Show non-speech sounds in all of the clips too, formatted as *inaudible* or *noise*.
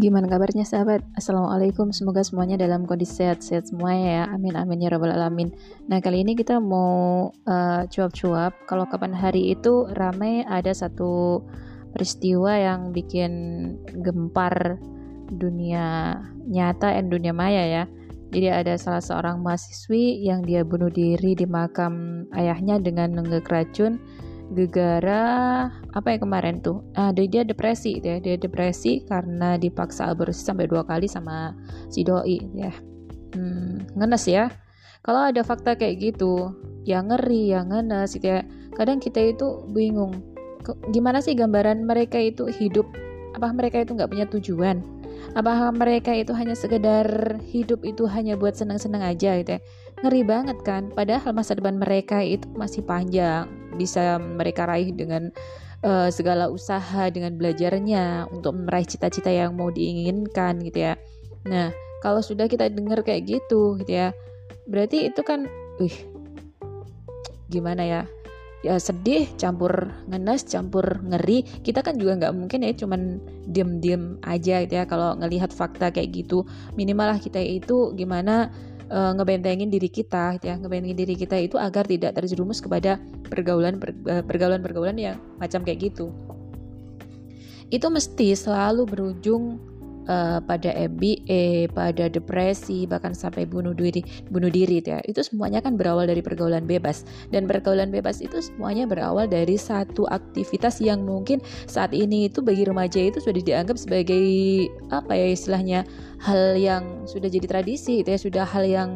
Gimana kabarnya sahabat? Assalamualaikum, semoga semuanya dalam kondisi sehat-sehat semua ya. Amin amin ya rabbal alamin. Nah kali ini kita mau uh, cuap-cuap. Kalau kapan hari itu ramai ada satu peristiwa yang bikin gempar dunia nyata dan dunia maya ya. Jadi ada salah seorang mahasiswi yang dia bunuh diri di makam ayahnya dengan nenggak racun gegara apa ya kemarin tuh? Ah dia, dia depresi gitu ya. Dia depresi karena dipaksa aborsi sampai dua kali sama si doi ya. Hmm, ngenes ya. Kalau ada fakta kayak gitu yang ngeri yang ngenes gitu ya. Kadang kita itu bingung gimana sih gambaran mereka itu hidup? Apa mereka itu nggak punya tujuan? Apa mereka itu hanya sekedar hidup itu hanya buat senang-senang aja gitu ya? Ngeri banget kan? Padahal masa depan mereka itu masih panjang bisa mereka raih dengan uh, segala usaha dengan belajarnya untuk meraih cita-cita yang mau diinginkan gitu ya. Nah, kalau sudah kita dengar kayak gitu gitu ya, berarti itu kan, wih, gimana ya? Ya sedih, campur ngenes, campur ngeri. Kita kan juga nggak mungkin ya cuman diem-diem aja gitu ya kalau ngelihat fakta kayak gitu. Minimal lah kita itu gimana uh, ngebentengin diri kita gitu ya. Ngebentengin diri kita itu agar tidak terjerumus kepada pergaulan eh, pergaulan pergaulan yang macam kayak gitu. Itu mesti selalu berujung uh, pada MBA, pada depresi, bahkan sampai bunuh diri, bunuh diri ya. Itu semuanya kan berawal dari pergaulan bebas. Dan pergaulan bebas itu semuanya berawal dari satu aktivitas yang mungkin saat ini itu bagi remaja itu sudah dianggap sebagai apa ya istilahnya hal yang sudah jadi tradisi itu ya, sudah hal yang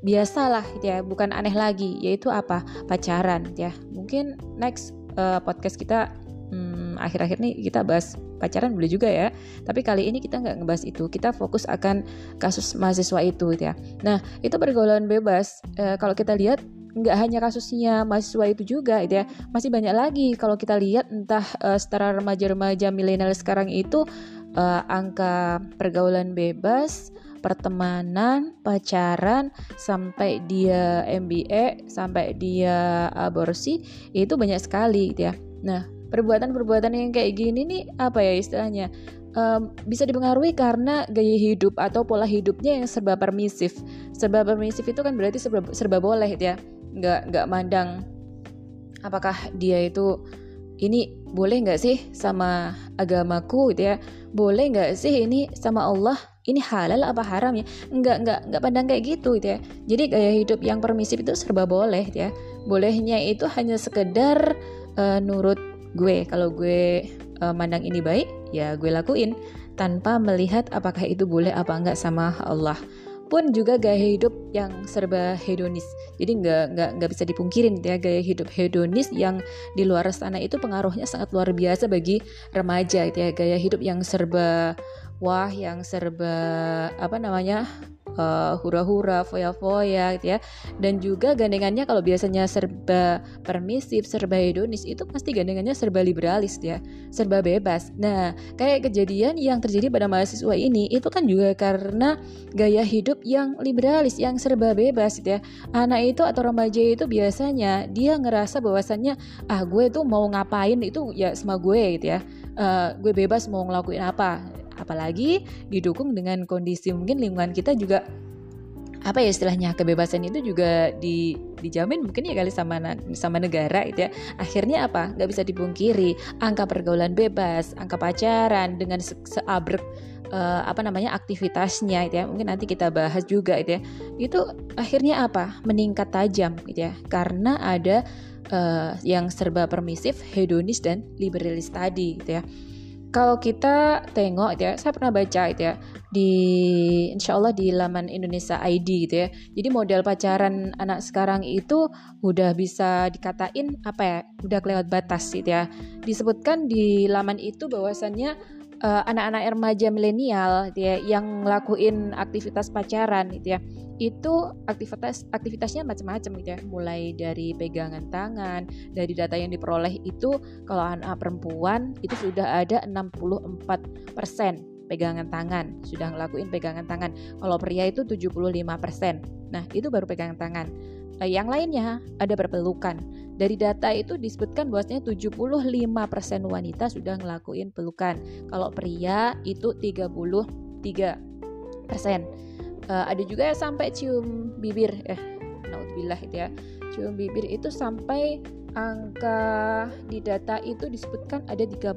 biasalah gitu ya, bukan aneh lagi, yaitu apa? pacaran ya. Mungkin next uh, podcast kita hmm, akhir-akhir nih kita bahas pacaran boleh juga ya. Tapi kali ini kita nggak ngebahas itu. Kita fokus akan kasus mahasiswa itu gitu ya. Nah itu pergaulan bebas. E, kalau kita lihat nggak hanya kasusnya mahasiswa itu juga gitu ya. Masih banyak lagi. Kalau kita lihat entah uh, setara remaja-remaja milenial sekarang itu uh, angka pergaulan bebas pertemanan, pacaran, sampai dia MBA, sampai dia aborsi, itu banyak sekali gitu ya. Nah, perbuatan-perbuatan yang kayak gini nih apa ya istilahnya um, bisa dipengaruhi karena gaya hidup atau pola hidupnya yang serba permisif. Serba permisif itu kan berarti serba, serba boleh ya nggak nggak mandang. Apakah dia itu ini boleh nggak sih sama agamaku gitu ya? Boleh nggak sih ini sama Allah? Ini halal apa haram ya? Nggak nggak nggak pandang kayak gitu gitu ya. Jadi gaya hidup yang permisif itu serba boleh gitu ya. Bolehnya itu hanya sekedar uh, nurut gue kalau gue uh, mandang ini baik ya gue lakuin tanpa melihat apakah itu boleh apa enggak sama Allah. Pun juga gaya hidup yang serba hedonis. Jadi nggak nggak nggak bisa dipungkirin ya gaya hidup hedonis yang di luar sana itu pengaruhnya sangat luar biasa bagi remaja gitu ya. Gaya hidup yang serba wah yang serba apa namanya uh, hura-hura, foya-foya gitu ya. Dan juga gandengannya kalau biasanya serba permisif, serba hedonis itu pasti gandengannya serba liberalis ya, serba bebas. Nah, kayak kejadian yang terjadi pada mahasiswa ini itu kan juga karena gaya hidup yang liberalis, yang serba bebas gitu ya. Anak itu atau remaja itu biasanya dia ngerasa bahwasannya ah gue tuh mau ngapain itu ya sama gue gitu ya. Uh, gue bebas mau ngelakuin apa apalagi didukung dengan kondisi mungkin lingkungan kita juga apa ya istilahnya kebebasan itu juga di, dijamin mungkin ya kali sama sama negara itu ya. Akhirnya apa? Nggak bisa dipungkiri angka pergaulan bebas angka pacaran dengan se seabrek uh, apa namanya aktivitasnya itu ya. Mungkin nanti kita bahas juga itu ya. Itu akhirnya apa? Meningkat tajam gitu ya. Karena ada uh, yang serba permisif hedonis dan liberalis tadi gitu ya kalau kita tengok gitu ya, saya pernah baca itu ya di insya Allah di laman Indonesia ID gitu ya. Jadi model pacaran anak sekarang itu udah bisa dikatain apa ya, udah kelewat batas gitu ya. Disebutkan di laman itu bahwasannya uh, anak-anak remaja milenial gitu ya yang ngelakuin aktivitas pacaran gitu ya itu aktivitas aktivitasnya macam-macam gitu ya. Mulai dari pegangan tangan dari data yang diperoleh itu kalau anak perempuan itu sudah ada 64% pegangan tangan sudah ngelakuin pegangan tangan. Kalau pria itu 75% nah itu baru pegangan tangan. Uh, yang lainnya ada berpelukan dari data itu disebutkan bahwasanya 75% wanita sudah ngelakuin pelukan. Kalau pria itu 33%. Uh, ada juga yang sampai cium bibir eh naudzubillah itu ya. Cium bibir itu sampai angka di data itu disebutkan ada 30%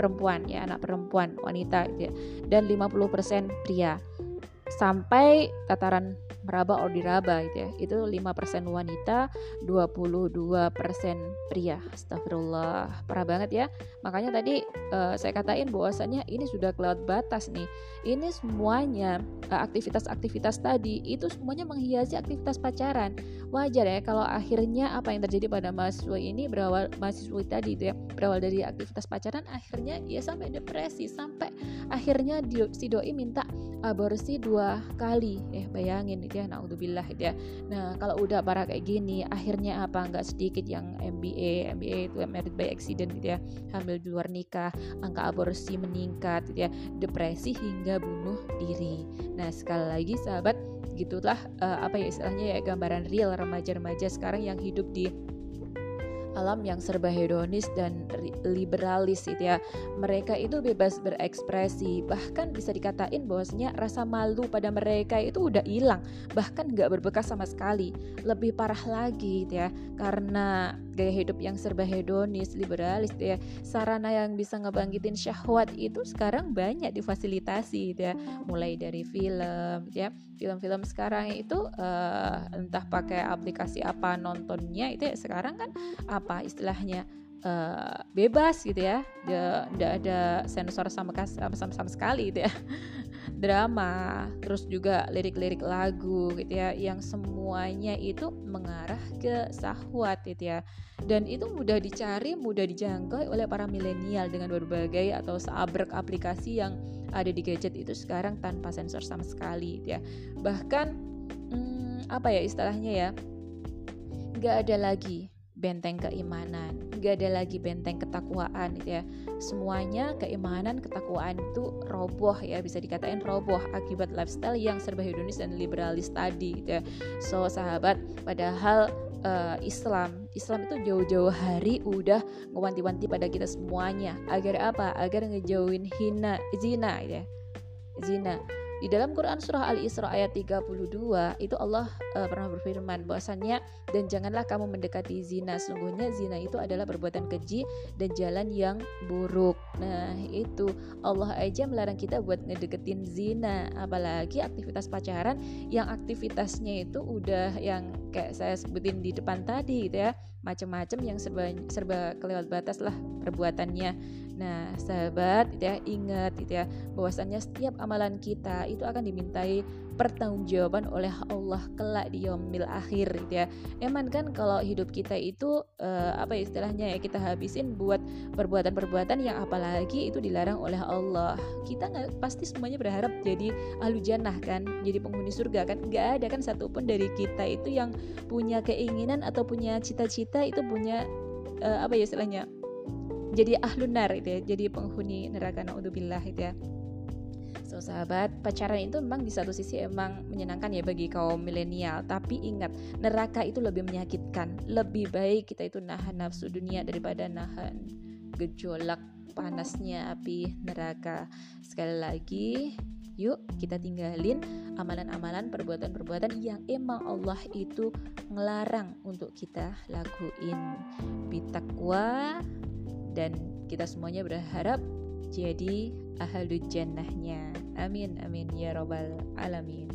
perempuan ya anak perempuan wanita gitu ya, dan 50% pria sampai tataran meraba or diraba gitu ya. Itu 5% wanita, 22% pria. Astagfirullah, parah banget ya. Makanya tadi uh, saya katain bahwasanya ini sudah kelewat batas nih. Ini semuanya aktivitas aktivitas-aktivitas tadi itu semuanya menghiasi aktivitas pacaran. Wajar ya kalau akhirnya apa yang terjadi pada mahasiswa ini berawal mahasiswa tadi itu ya, berawal dari aktivitas pacaran akhirnya ya sampai depresi, sampai akhirnya si doi minta aborsi dua kali. Eh bayangin itu ya naudzubillah gitu ya. Nah kalau udah parah kayak gini akhirnya apa? Nggak sedikit yang MBA MBA itu married by accident gitu ya. Hamil di luar nikah angka aborsi meningkat gitu ya. Depresi hingga bunuh diri. Nah sekali lagi sahabat gitulah uh, apa ya istilahnya ya gambaran real remaja-remaja sekarang yang hidup di alam yang serba hedonis dan liberalis gitu ya. Mereka itu bebas berekspresi, bahkan bisa dikatain bahwasanya rasa malu pada mereka itu udah hilang, bahkan nggak berbekas sama sekali. Lebih parah lagi gitu ya, karena gaya hidup yang serba hedonis, liberalis gitu ya. Sarana yang bisa ngebangkitin syahwat itu sekarang banyak difasilitasi gitu ya. Mulai dari film gitu ya. Film-film sekarang itu uh, entah pakai aplikasi apa nontonnya itu ya sekarang kan apa istilahnya uh, bebas gitu ya. Tidak ada sensor sama sama sama sekali gitu ya. *laughs* Drama terus juga lirik-lirik lagu gitu ya yang semuanya itu mengarah ke sahwat gitu ya. Dan itu mudah dicari mudah dijangkau oleh para milenial dengan berbagai atau seabrek aplikasi yang ada di gadget itu sekarang tanpa sensor sama sekali gitu ya. Bahkan hmm, apa ya istilahnya ya nggak ada lagi benteng keimanan. Gak ada lagi benteng ketakwaan gitu ya. Semuanya keimanan ketakwaan itu roboh ya. Bisa dikatain roboh akibat lifestyle yang serba hedonis dan liberalis tadi gitu ya. So sahabat padahal uh, Islam Islam itu jauh-jauh hari udah ngewanti-wanti pada kita semuanya. Agar apa? Agar ngejauhin hina zina gitu ya. Zina di dalam Quran surah Al-Isra ayat 32 itu Allah uh, pernah berfirman bahwasannya dan janganlah kamu mendekati zina sungguhnya zina itu adalah perbuatan keji dan jalan yang buruk. Nah, itu Allah aja melarang kita buat ngedeketin zina apalagi aktivitas pacaran yang aktivitasnya itu udah yang kayak saya sebutin di depan tadi gitu ya macam-macam yang serba serba kelewat batas lah perbuatannya. Nah, sahabat, gitu ya, ingat gitu ya, bahwasannya setiap amalan kita itu akan dimintai pertanggungjawaban oleh Allah kelak di yaumil akhir gitu ya. Emang kan kalau hidup kita itu uh, apa ya istilahnya ya kita habisin buat perbuatan-perbuatan yang apalagi itu dilarang oleh Allah. Kita nggak pasti semuanya berharap jadi ahlu jannah kan, jadi penghuni surga kan. Nggak ada kan satupun dari kita itu yang punya keinginan atau punya cita-cita itu punya uh, apa ya istilahnya jadi ahlunar itu ya, jadi penghuni neraka naudzubillah itu ya. So sahabat, pacaran itu memang di satu sisi emang menyenangkan ya bagi kaum milenial, tapi ingat neraka itu lebih menyakitkan. Lebih baik kita itu nahan nafsu dunia daripada nahan gejolak panasnya api neraka. Sekali lagi, yuk kita tinggalin amalan-amalan perbuatan-perbuatan yang emang Allah itu ngelarang untuk kita lakuin. Bitakwa dan kita semuanya berharap jadi ahlu jannahnya. Amin amin ya robbal alamin